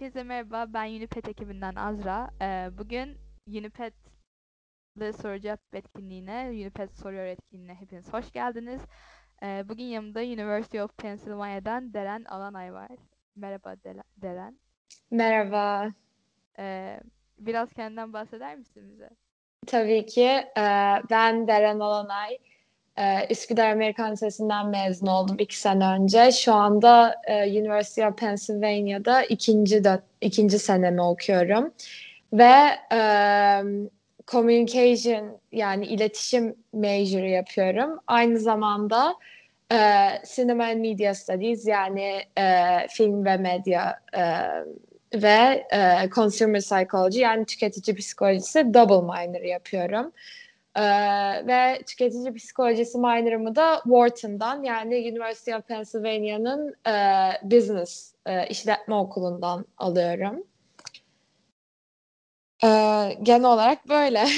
Hepinize merhaba. Ben Unipet ekibinden Azra. Ee, bugün Unipet'le soru cevap etkinliğine, Unipet soruyor etkinliğine hepiniz hoş geldiniz. Ee, bugün yanımda University of Pennsylvania'dan Deren Alanay var. Merhaba Dela- Deren. Merhaba. Ee, biraz kendinden bahseder misin bize? Tabii ki. Ee, Ben Deren Alanay. Ee, Üsküdar Amerikan Lisesi'nden mezun oldum iki sene önce. Şu anda e, University of Pennsylvania'da ikinci, dö- ikinci senemi okuyorum. Ve e, communication yani iletişim major yapıyorum. Aynı zamanda e, Cinema and Media Studies yani e, film ve medya e, ve e, Consumer Psychology yani tüketici psikolojisi double minor yapıyorum. E, ve tüketici psikolojisi minor'ımı da Wharton'dan yani University of Pennsylvania'nın e, Business e, işletme okulundan alıyorum. E, genel olarak böyle.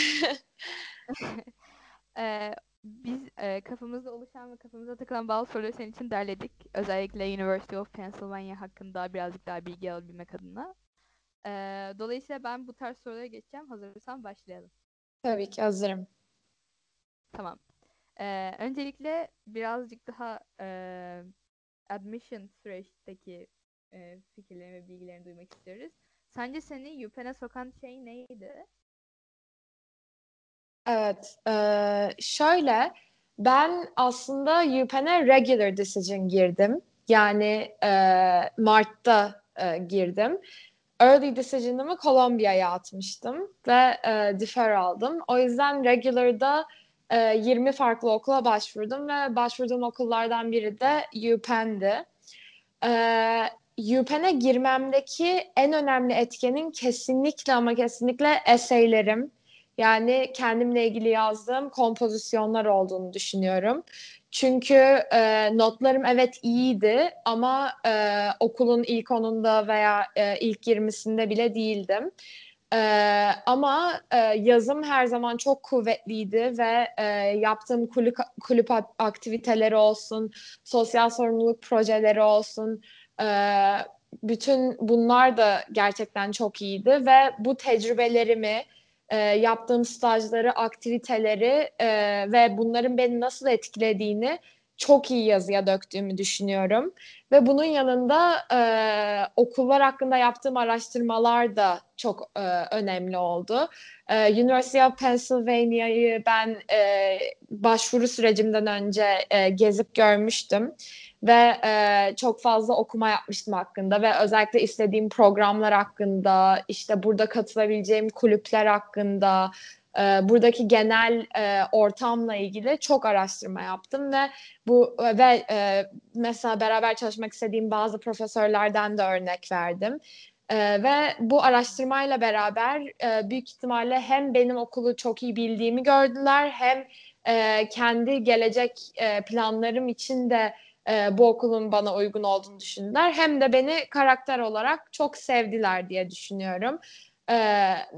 Ee, biz e, kafamızda oluşan ve kafamıza takılan bazı soruları senin için derledik. Özellikle University of Pennsylvania hakkında birazcık daha bilgi alabilmek adına. Ee, dolayısıyla ben bu tarz sorulara geçeceğim. Hazırsan başlayalım. Tabii ki hazırım. Tamam. Ee, öncelikle birazcık daha e, admission süreçteki e, fikirlerini ve bilgilerini duymak istiyoruz. Sence seni UPenn'e sokan şey neydi? Evet, eee, şöyle ben aslında UPenn'e regular decision girdim. Yani eee, Mart'ta eee, girdim. Early decision'ımı Columbia'ya atmıştım ve eee, defer aldım. O yüzden regular'da eee, 20 farklı okula başvurdum ve başvurduğum okullardan biri de UPenn'di. Eee UPenn'e girmemdeki en önemli etkenin kesinlikle ama kesinlikle essaylerim. Yani kendimle ilgili yazdığım kompozisyonlar olduğunu düşünüyorum. Çünkü e, notlarım evet iyiydi ama e, okulun ilk onunda veya e, ilk 20'sinde bile değildim. E, ama e, yazım her zaman çok kuvvetliydi ve e, yaptığım kulüp, kulüp aktiviteleri olsun, sosyal sorumluluk projeleri olsun, e, bütün bunlar da gerçekten çok iyiydi ve bu tecrübelerimi e, yaptığım stajları, aktiviteleri e, ve bunların beni nasıl etkilediğini çok iyi yazıya döktüğümü düşünüyorum. Ve bunun yanında e, okullar hakkında yaptığım araştırmalar da çok e, önemli oldu. E, University of Pennsylvania'yı ben e, başvuru sürecimden önce e, gezip görmüştüm ve e, çok fazla okuma yapmıştım hakkında ve özellikle istediğim programlar hakkında, işte burada katılabileceğim kulüpler hakkında, e, buradaki genel e, ortamla ilgili çok araştırma yaptım ve bu ve e, mesela beraber çalışmak istediğim bazı profesörlerden de örnek verdim. Ee, ve bu araştırmayla beraber e, büyük ihtimalle hem benim okulu çok iyi bildiğimi gördüler hem e, kendi gelecek e, planlarım için de e, bu okulun bana uygun olduğunu düşündüler. Hem de beni karakter olarak çok sevdiler diye düşünüyorum. E,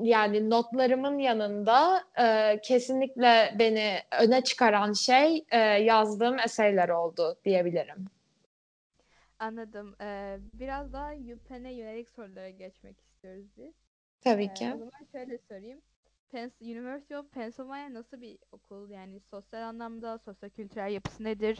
yani notlarımın yanında e, kesinlikle beni öne çıkaran şey e, yazdığım eserler oldu diyebilirim. Anladım. Ee, biraz daha UPenn'e yönelik sorulara geçmek istiyoruz biz. Tabii Ee, ki. o zaman şöyle sorayım. Pens University of Pennsylvania nasıl bir okul? Yani sosyal anlamda, sosyo-kültürel yapısı nedir?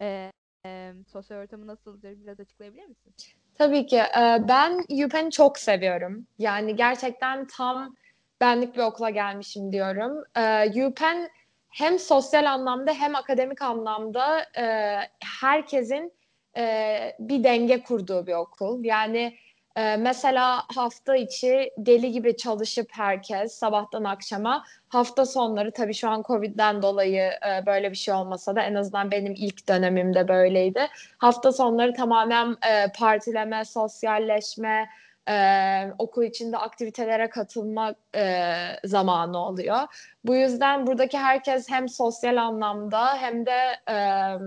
Ee, e, sosyal ortamı nasıldır? Biraz açıklayabilir misin? Tabii ki. Ee, Ben UPenn'i çok seviyorum. Yani gerçekten tam benlik bir okula gelmişim diyorum. Ee, UPenn hem sosyal anlamda hem akademik anlamda e, herkesin e, bir denge kurduğu bir okul. Yani e, mesela hafta içi deli gibi çalışıp herkes sabahtan akşama hafta sonları tabii şu an Covid'den dolayı e, böyle bir şey olmasa da en azından benim ilk dönemimde böyleydi. Hafta sonları tamamen e, partileme, sosyalleşme, e, okul içinde aktivitelere katılma e, zamanı oluyor. Bu yüzden buradaki herkes hem sosyal anlamda hem de e,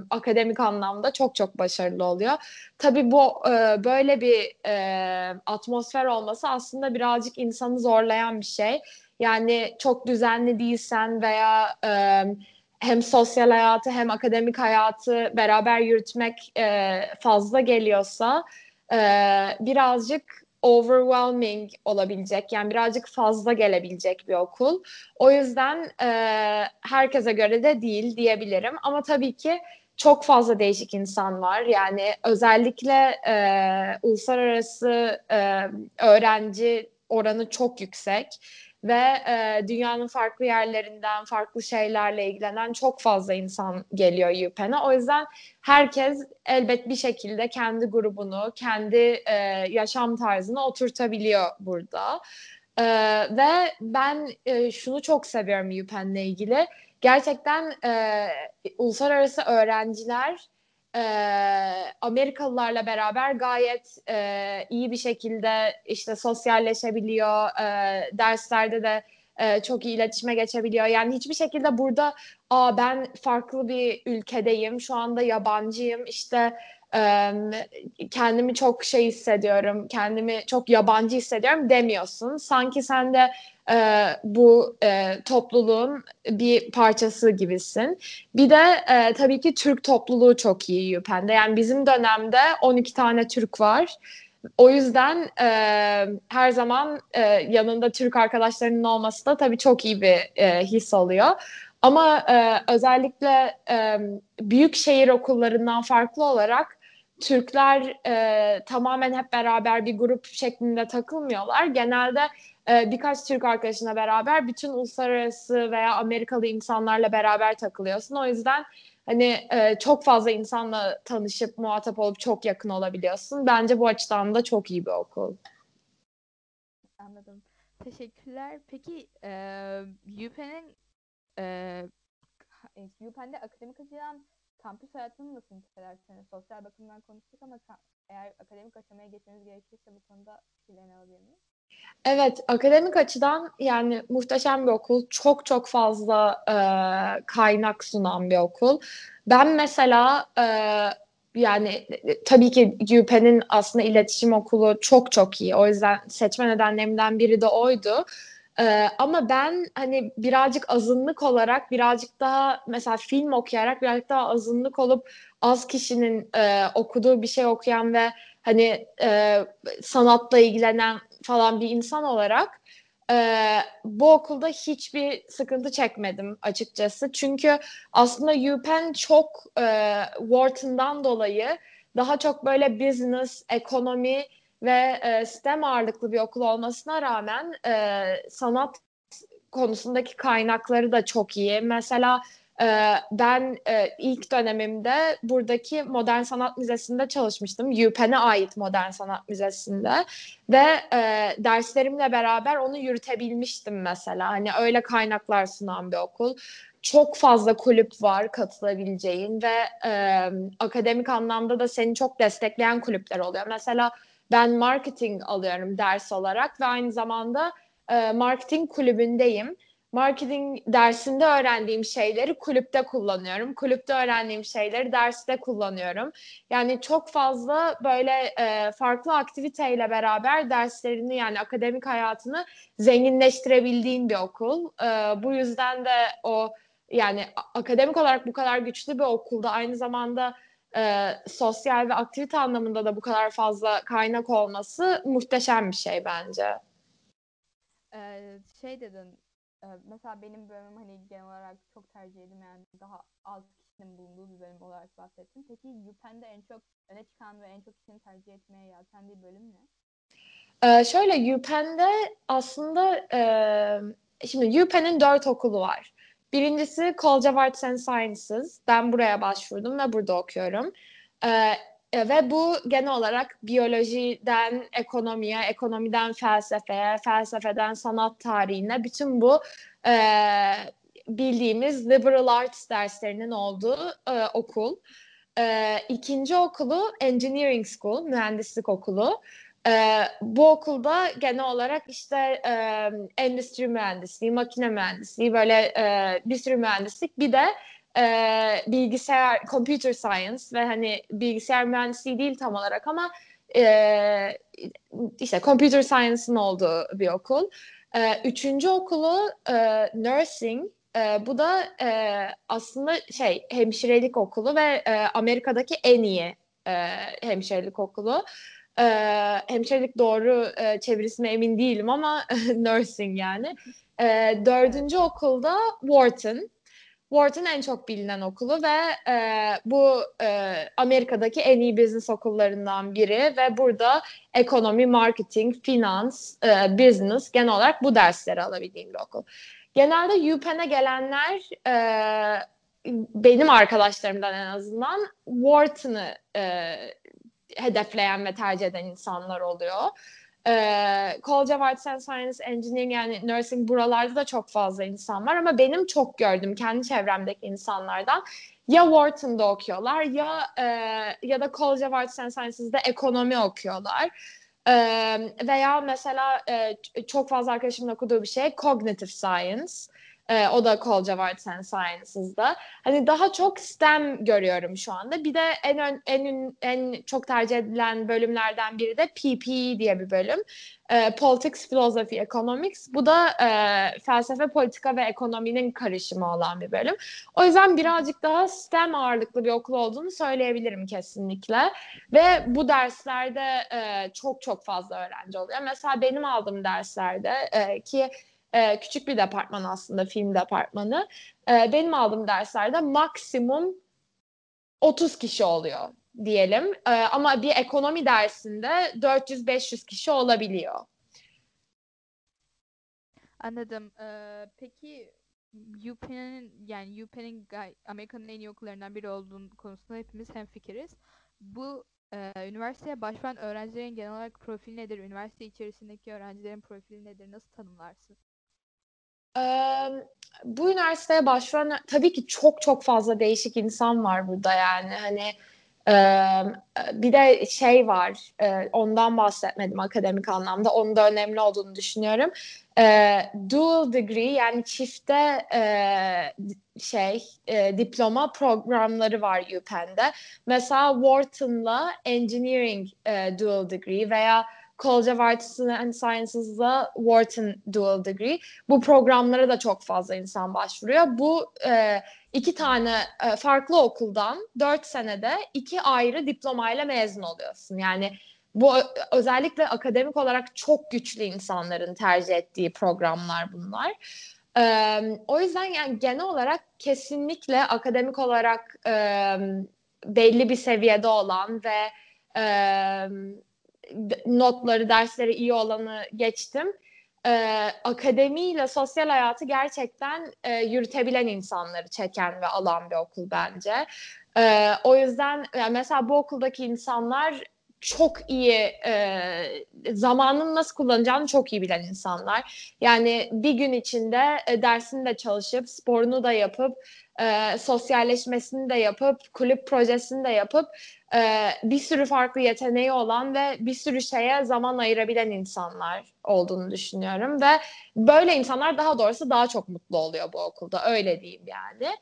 akademik anlamda çok çok başarılı oluyor. Tabii bu e, böyle bir e, atmosfer olması aslında birazcık insanı zorlayan bir şey. Yani çok düzenli değilsen veya e, hem sosyal hayatı hem akademik hayatı beraber yürütmek e, fazla geliyorsa e, birazcık overwhelming olabilecek yani birazcık fazla gelebilecek bir okul. O yüzden e, herkese göre de değil diyebilirim ama tabii ki çok fazla değişik insan var. Yani özellikle e, uluslararası e, öğrenci oranı çok yüksek ve e, dünyanın farklı yerlerinden farklı şeylerle ilgilenen çok fazla insan geliyor UPenn'e. O yüzden herkes elbet bir şekilde kendi grubunu, kendi e, yaşam tarzını oturtabiliyor burada. E, ve ben e, şunu çok seviyorum UPenn'le ilgili. Gerçekten e, uluslararası öğrenciler e, Amerikalılarla beraber gayet e, iyi bir şekilde işte sosyalleşebiliyor, e, derslerde de e, çok iyi iletişime geçebiliyor. Yani hiçbir şekilde burada Aa, ben farklı bir ülkedeyim, şu anda yabancıyım, işte kendimi çok şey hissediyorum, kendimi çok yabancı hissediyorum demiyorsun. Sanki sen de e, bu e, topluluğun bir parçası gibisin. Bir de e, tabii ki Türk topluluğu çok iyi UPenn'de. Yani bizim dönemde 12 tane Türk var. O yüzden e, her zaman e, yanında Türk arkadaşlarının olması da tabii çok iyi bir e, his oluyor. Ama e, özellikle e, büyük şehir okullarından farklı olarak Türkler e, tamamen hep beraber bir grup şeklinde takılmıyorlar. Genelde e, birkaç Türk arkadaşına beraber bütün uluslararası veya Amerikalı insanlarla beraber takılıyorsun. O yüzden hani e, çok fazla insanla tanışıp muhatap olup çok yakın olabiliyorsun. Bence bu açıdan da çok iyi bir okul. Anladım. Teşekkürler. Peki e, UPenn'in e, UPenn'de akademik açıdan kampüs hayatını nasıl nitelersiniz? Sosyal bakımdan konuştuk ama eğer akademik aşamaya geçmeniz gerekirse bu konuda fikirlerini alabilir miyim? Evet, akademik açıdan yani muhteşem bir okul. Çok çok fazla e, kaynak sunan bir okul. Ben mesela e, yani tabii ki UPenn'in aslında iletişim okulu çok çok iyi. O yüzden seçme nedenlerimden biri de oydu. Ee, ama ben hani birazcık azınlık olarak birazcık daha mesela film okuyarak birazcık daha azınlık olup az kişinin e, okuduğu bir şey okuyan ve hani e, sanatla ilgilenen falan bir insan olarak e, bu okulda hiçbir sıkıntı çekmedim açıkçası. Çünkü aslında UPenn çok e, Wharton'dan dolayı daha çok böyle business, ekonomi ve e, STEM ağırlıklı bir okul olmasına rağmen e, sanat konusundaki kaynakları da çok iyi. Mesela e, ben e, ilk dönemimde buradaki Modern Sanat Müzesi'nde çalışmıştım. UPenn'e ait Modern Sanat Müzesi'nde ve e, derslerimle beraber onu yürütebilmiştim mesela. Hani öyle kaynaklar sunan bir okul çok fazla kulüp var katılabileceğin ve e, akademik anlamda da seni çok destekleyen kulüpler oluyor. Mesela ben marketing alıyorum ders olarak ve aynı zamanda e, marketing kulübündeyim. Marketing dersinde öğrendiğim şeyleri kulüpte kullanıyorum. Kulüpte öğrendiğim şeyleri derste kullanıyorum. Yani çok fazla böyle e, farklı aktiviteyle beraber derslerini yani akademik hayatını zenginleştirebildiğin bir okul. E, bu yüzden de o yani akademik olarak bu kadar güçlü bir okulda aynı zamanda e, sosyal ve aktivite anlamında da bu kadar fazla kaynak olması muhteşem bir şey bence. Ee, şey dedin e, mesela benim bölümüm hani genel olarak çok tercih edilmeyen daha az kişinin bulunduğu bir bölüm olarak bahsettim. Peki UPenn'de en çok öne çıkan ve en çok kişinin tercih etmeye yeltendiği bölüm ne? Ee, şöyle UPenn'de aslında e, şimdi UPenn'in dört okulu var. Birincisi College of Arts and Sciences. Ben buraya başvurdum ve burada okuyorum. Ee, e, ve bu genel olarak biyolojiden ekonomiye, ekonomiden felsefeye, felsefeden sanat tarihine bütün bu e, bildiğimiz liberal arts derslerinin olduğu e, okul. E, ikinci okulu Engineering School, mühendislik okulu. Ee, bu okulda genel olarak işte e, endüstri mühendisliği, makine mühendisliği böyle e, bir sürü mühendislik bir de e, bilgisayar, computer science ve hani bilgisayar mühendisliği değil tam olarak ama e, işte computer science'ın olduğu bir okul. E, üçüncü okulu e, nursing. E, bu da e, aslında şey hemşirelik okulu ve e, Amerika'daki en iyi e, hemşirelik okulu. E, hemşirelik doğru e, çevirisine emin değilim ama nursing yani. E, dördüncü okulda Wharton. Wharton en çok bilinen okulu ve e, bu e, Amerika'daki en iyi business okullarından biri ve burada ekonomi, marketing, finans, e, business genel olarak bu dersleri alabildiğim bir okul. Genelde UPenn'e gelenler e, benim arkadaşlarımdan en azından Wharton'ı e, hedefleyen ve tercih eden insanlar oluyor. Ee, College of Arts and Science, Engineering yani Nursing buralarda da çok fazla insan var ama benim çok gördüğüm kendi çevremdeki insanlardan ya Wharton'da okuyorlar ya e, ya da College of Arts and Sciences'da ekonomi okuyorlar. Ee, veya mesela e, çok fazla arkadaşımın okuduğu bir şey Cognitive Science. E, o da of Arts and Sciences'da. Hani daha çok STEM görüyorum şu anda. Bir de en ön, en en çok tercih edilen bölümlerden biri de PPE diye bir bölüm. E, Politics, Philosophy, Economics. Bu da e, felsefe, politika ve ekonominin karışımı olan bir bölüm. O yüzden birazcık daha STEM ağırlıklı bir okul olduğunu söyleyebilirim kesinlikle. Ve bu derslerde e, çok çok fazla öğrenci oluyor. Mesela benim aldığım derslerde e, ki e, küçük bir departman aslında film departmanı. E, benim aldığım derslerde maksimum 30 kişi oluyor diyelim. E, ama bir ekonomi dersinde 400-500 kişi olabiliyor. Anladım. Ee, peki UPenn'in yani UPenn'in Amerika'nın en iyi okullarından biri olduğu konusunda hepimiz hemfikiriz. Bu e, üniversiteye başvuran öğrencilerin genel olarak profili nedir? Üniversite içerisindeki öğrencilerin profili nedir? Nasıl tanımlarsın? Bu üniversiteye başvuran tabii ki çok çok fazla değişik insan var burada yani. Hani bir de şey var ondan bahsetmedim akademik anlamda. Onun da önemli olduğunu düşünüyorum. Dual degree yani çifte şey diploma programları var UPenn'de mesela Wharton'la engineering dual degree veya College of Arts and Sciences'la Wharton Dual Degree. Bu programlara da çok fazla insan başvuruyor. Bu e, iki tane e, farklı okuldan dört senede iki ayrı diplomayla mezun oluyorsun. Yani bu özellikle akademik olarak çok güçlü insanların tercih ettiği programlar bunlar. Ee, o yüzden yani genel olarak kesinlikle akademik olarak e, belli bir seviyede olan ve e, notları, dersleri iyi olanı geçtim. Ee, akademiyle sosyal hayatı gerçekten e, yürütebilen insanları çeken ve alan bir okul bence. Ee, o yüzden yani mesela bu okuldaki insanlar çok iyi e, zamanını nasıl kullanacağını çok iyi bilen insanlar. Yani bir gün içinde e, dersini de çalışıp, sporunu da yapıp, e, sosyalleşmesini de yapıp, kulüp projesini de yapıp e, bir sürü farklı yeteneği olan ve bir sürü şeye zaman ayırabilen insanlar olduğunu düşünüyorum ve böyle insanlar daha doğrusu daha çok mutlu oluyor bu okulda öyle diyeyim yani.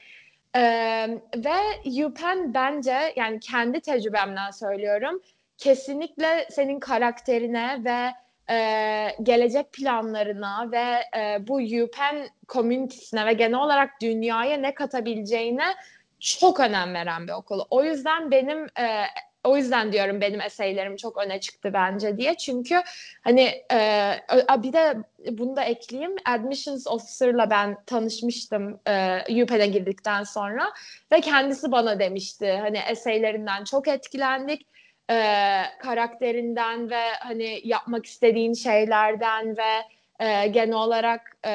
Ee, ve UPenn bence yani kendi tecrübemden söylüyorum kesinlikle senin karakterine ve e, gelecek planlarına ve e, bu UPenn komünitesine ve genel olarak dünyaya ne katabileceğine çok önem veren bir okul. O yüzden benim e, o yüzden diyorum benim eseylerim çok öne çıktı bence diye. Çünkü hani e, bir de bunu da ekleyeyim. Admissions Officer'la ben tanışmıştım e, UPenn'e girdikten sonra ve kendisi bana demişti hani eseylerinden çok etkilendik e, karakterinden ve hani yapmak istediğin şeylerden ve e, genel olarak e,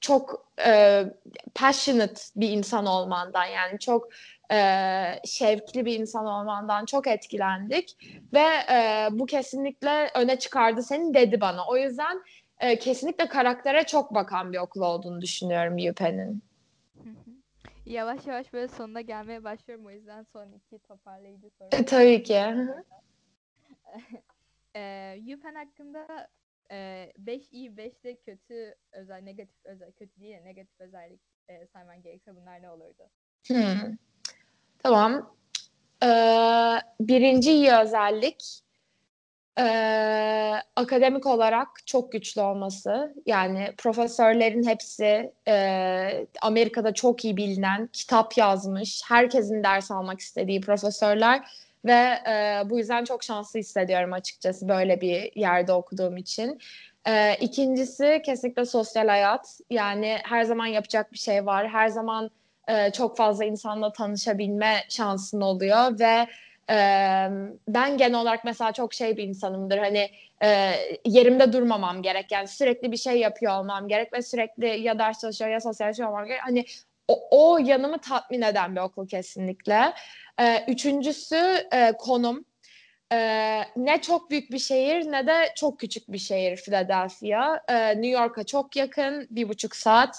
çok e, passionate bir insan olmandan yani çok e, şevkli bir insan olmandan çok etkilendik ve e, bu kesinlikle öne çıkardı seni dedi bana. O yüzden e, kesinlikle karaktere çok bakan bir okul olduğunu düşünüyorum UPenn'in. Yavaş yavaş böyle sonuna gelmeye başlıyorum o yüzden son iki toparlayıcı soru. E, tabii ki. e, UPenn hakkında 5 e, iyi 5 de kötü özel negatif özel kötü değil de negatif özellik e, sayman gerekse bunlar ne olurdu? Hmm. Tamam. Ee, birinci iyi özellik e, akademik olarak çok güçlü olması. Yani profesörlerin hepsi e, Amerika'da çok iyi bilinen, kitap yazmış, herkesin ders almak istediği profesörler ve e, bu yüzden çok şanslı hissediyorum açıkçası böyle bir yerde okuduğum için. E, ikincisi kesinlikle sosyal hayat. Yani her zaman yapacak bir şey var. Her zaman e, çok fazla insanla tanışabilme şansın oluyor ve ben genel olarak mesela çok şey bir insanımdır. Hani e, yerimde durmamam gerek. Yani sürekli bir şey yapıyor olmam gerek ve sürekli ya ders çalışıyor ya sosyalleşiyor olmam gerek. Hani o, o yanımı tatmin eden bir okul kesinlikle. E, üçüncüsü e, konum. E, ne çok büyük bir şehir ne de çok küçük bir şehir Philadelphia. E, New York'a çok yakın, bir buçuk saat.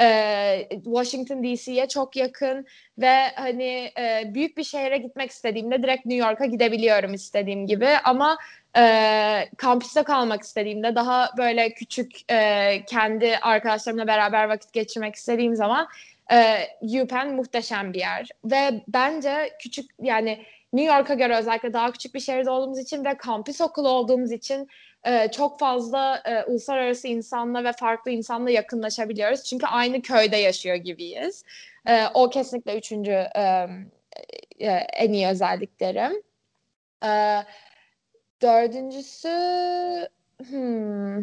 E, Washington DC'ye çok yakın ve hani e, büyük bir şehre gitmek istediğimde direkt New York'a gidebiliyorum istediğim gibi. Ama e, kampüste kalmak istediğimde daha böyle küçük e, kendi arkadaşlarımla beraber vakit geçirmek istediğim zaman e, UPenn muhteşem bir yer. Ve bence küçük yani New York'a göre özellikle daha küçük bir şehirde olduğumuz için ve kampüs okulu olduğumuz için e, çok fazla e, uluslararası insanla ve farklı insanla yakınlaşabiliyoruz. Çünkü aynı köyde yaşıyor gibiyiz. E, o kesinlikle üçüncü e, e, en iyi özelliklerim. E, dördüncüsü hmm,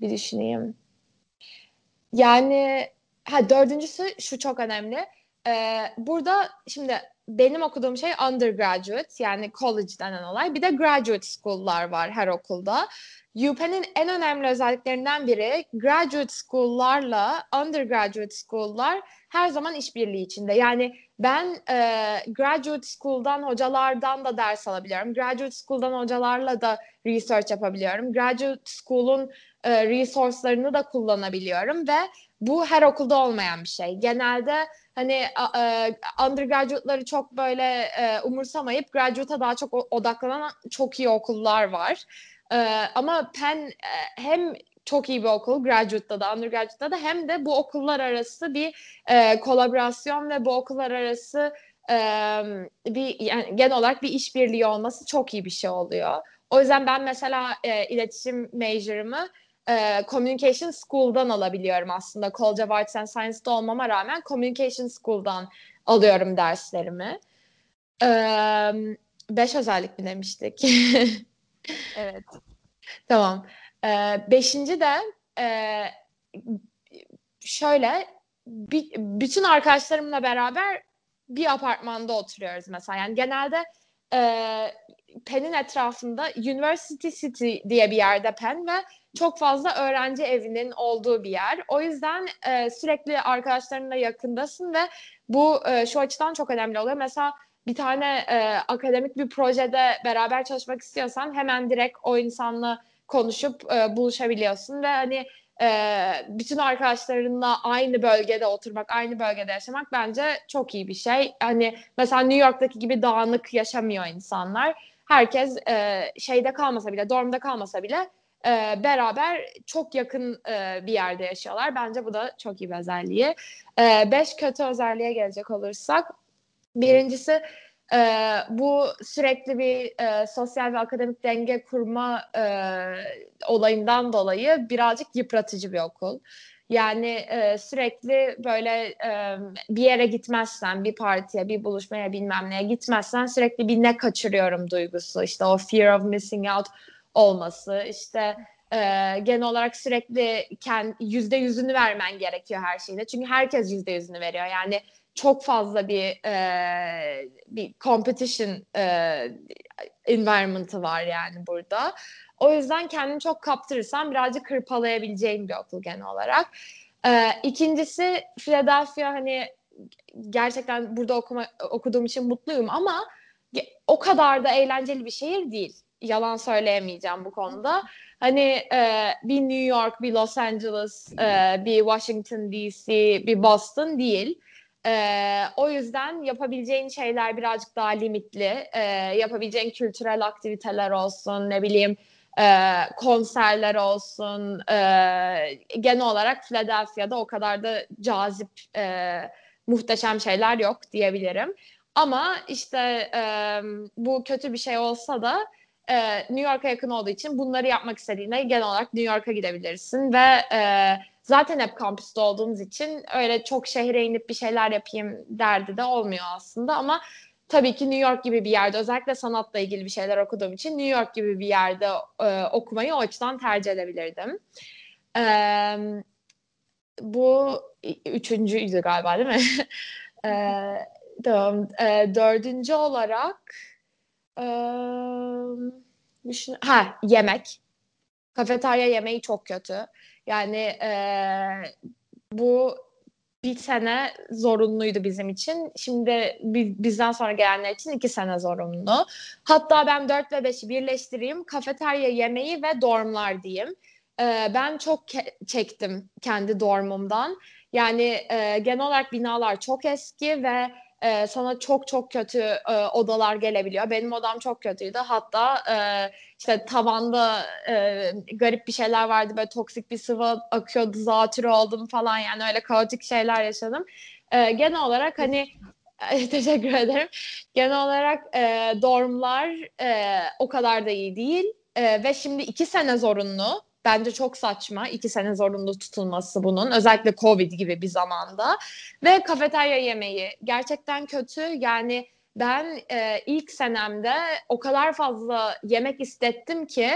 bir düşüneyim. Yani ha dördüncüsü şu çok önemli. Ee, burada şimdi benim okuduğum şey undergraduate yani college denen olay. Bir de graduate school'lar var her okulda. UPenn'in en önemli özelliklerinden biri graduate school'larla undergraduate school'lar her zaman işbirliği içinde. Yani ben e, graduate school'dan hocalardan da ders alabiliyorum. Graduate school'dan hocalarla da research yapabiliyorum. Graduate school'un e, resource'larını da kullanabiliyorum ve bu her okulda olmayan bir şey. Genelde hani e, undergraduate'ları çok böyle e, umursamayıp graduate'a daha çok odaklanan çok iyi okullar var. E, ama Penn e, hem çok iyi bir okul graduate'da da undergraduate'da da hem de bu okullar arası bir e, kolaborasyon ve bu okullar arası e, bir yani genel olarak bir işbirliği olması çok iyi bir şey oluyor. O yüzden ben mesela e, iletişim major'ımı e, Communication School'dan alabiliyorum aslında. College of Arts and Science'da olmama rağmen Communication School'dan alıyorum derslerimi. E, beş özellik mi demiştik? evet. Tamam. E, beşinci de e, şöyle bir, bütün arkadaşlarımla beraber bir apartmanda oturuyoruz mesela. Yani genelde e, Penn'in etrafında University City diye bir yerde Penn ve çok fazla öğrenci evinin olduğu bir yer. O yüzden e, sürekli arkadaşlarınla yakındasın ve bu e, şu açıdan çok önemli oluyor. Mesela bir tane e, akademik bir projede beraber çalışmak istiyorsan hemen direkt o insanla konuşup e, buluşabiliyorsun ve hani e, bütün arkadaşlarınla aynı bölgede oturmak, aynı bölgede yaşamak bence çok iyi bir şey. Hani mesela New York'taki gibi dağınık yaşamıyor insanlar. Herkes e, şeyde kalmasa bile, dormda kalmasa bile e, beraber çok yakın e, bir yerde yaşıyorlar. Bence bu da çok iyi bir özelliği. E, beş kötü özelliğe gelecek olursak, birincisi e, bu sürekli bir e, sosyal ve akademik denge kurma e, olayından dolayı birazcık yıpratıcı bir okul. Yani e, sürekli böyle e, bir yere gitmezsen, bir partiye, bir buluşmaya bilmem neye gitmezsen sürekli bir ne kaçırıyorum duygusu. İşte o fear of missing out olması, işte e, genel olarak sürekli yüzde yüzünü vermen gerekiyor her şeyde. Çünkü herkes yüzde yüzünü veriyor. Yani çok fazla bir e, bir competition e, environment'ı var yani burada. O yüzden kendini çok kaptırırsan birazcık hırpalayabileceğin bir okul genel olarak. E, ikincisi Philadelphia hani gerçekten burada okuma, okuduğum için mutluyum ama o kadar da eğlenceli bir şehir değil. Yalan söyleyemeyeceğim bu konuda. Hani e, bir New York, bir Los Angeles, e, bir Washington DC, bir Boston değil. Ee, o yüzden yapabileceğin şeyler birazcık daha limitli. Ee, yapabileceğin kültürel aktiviteler olsun, ne bileyim e, konserler olsun. E, genel olarak Philadelphia'da o kadar da cazip, e, muhteşem şeyler yok diyebilirim. Ama işte e, bu kötü bir şey olsa da e, New York'a yakın olduğu için bunları yapmak istediğinde genel olarak New York'a gidebilirsin ve e, zaten hep kampüste olduğumuz için öyle çok şehre inip bir şeyler yapayım derdi de olmuyor aslında ama tabii ki New York gibi bir yerde özellikle sanatla ilgili bir şeyler okuduğum için New York gibi bir yerde e, okumayı o açıdan tercih edebilirdim. E, bu üçüncüydü galiba değil mi? e, tamam. E, dördüncü olarak düşün ha yemek. Kafeterya yemeği çok kötü. Yani e, bu bir sene zorunluydu bizim için. Şimdi bizden sonra gelenler için iki sene zorunlu. Hatta ben dört ve beşi birleştireyim. Kafeterya yemeği ve dormlar diyeyim. Ee, ben çok çektim kendi dormumdan. Yani e, genel olarak binalar çok eski ve e, sana çok çok kötü e, odalar gelebiliyor. Benim odam çok kötüydü. Hatta e, işte tavanda e, garip bir şeyler vardı. Böyle toksik bir sıvı akıyordu. Zatürre oldum falan yani öyle kaotik şeyler yaşadım. E, genel olarak hani teşekkür ederim. Genel olarak e, dormlar e, o kadar da iyi değil. E, ve şimdi iki sene zorunlu Bence çok saçma iki sene zorunlu tutulması bunun. Özellikle Covid gibi bir zamanda. Ve kafeterya yemeği gerçekten kötü. Yani ben e, ilk senemde o kadar fazla yemek istettim ki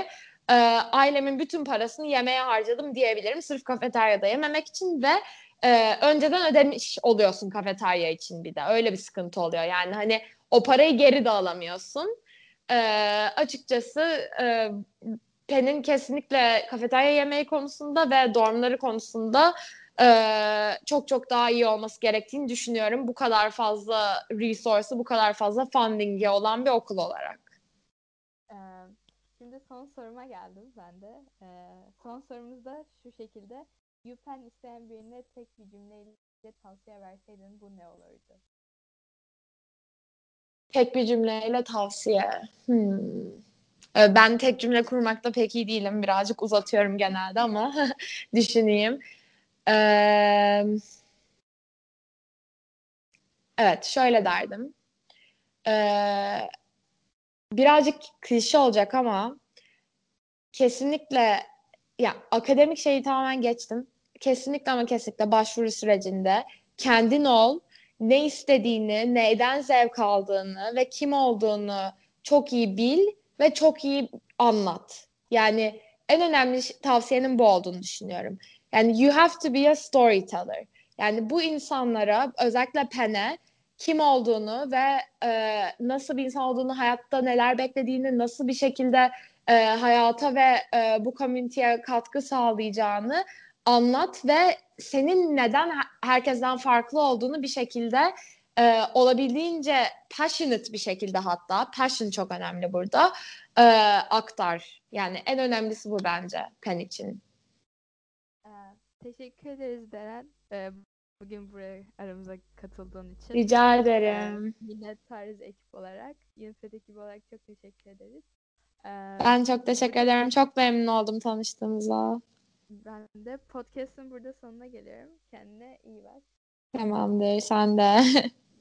e, ailemin bütün parasını yemeğe harcadım diyebilirim. Sırf kafeteryada yememek için ve e, önceden ödemiş oluyorsun kafeterya için bir de. Öyle bir sıkıntı oluyor. Yani hani o parayı geri de alamıyorsun. E, açıkçası e, Pen'in kesinlikle kafeterya yemeği konusunda ve dormları konusunda e, çok çok daha iyi olması gerektiğini düşünüyorum. Bu kadar fazla resource'ı, bu kadar fazla funding'i olan bir okul olarak. Ee, şimdi son soruma geldim ben de. Ee, son sorumuz da şu şekilde. UPenn isteyen birine tek bir cümleyle tavsiye verseydin bu ne olurdu? Tek bir cümleyle tavsiye. Hmm. Ee, ben tek cümle kurmakta pek iyi değilim. Birazcık uzatıyorum genelde ama düşüneyim. Ee, evet, şöyle derdim. Ee, birazcık klişe olacak ama kesinlikle ya akademik şeyi tamamen geçtim. Kesinlikle ama kesinlikle başvuru sürecinde kendin ol, ne istediğini, neyden zevk aldığını ve kim olduğunu çok iyi bil ve çok iyi anlat. Yani en önemli tavsiyenin bu olduğunu düşünüyorum. Yani you have to be a storyteller. Yani bu insanlara özellikle Pen'e kim olduğunu ve e, nasıl bir insan olduğunu, hayatta neler beklediğini, nasıl bir şekilde e, hayata ve e, bu komüniteye katkı sağlayacağını anlat ve senin neden herkesten farklı olduğunu bir şekilde e, olabildiğince passionate bir şekilde hatta passion çok önemli burada e, aktar. Yani en önemlisi bu bence Pen için. Ee, teşekkür ederiz Deren. Ee, bugün buraya aramıza katıldığın için. Rica ederim. Ee, yine Tarz ekip olarak, Yunifed ekibi olarak çok teşekkür ederiz. Ee, ben çok teşekkür ederim. Çok memnun oldum tanıştığımıza. Ben de podcast'ın burada sonuna geliyorum. Kendine iyi bak. Tamamdır. Sen de.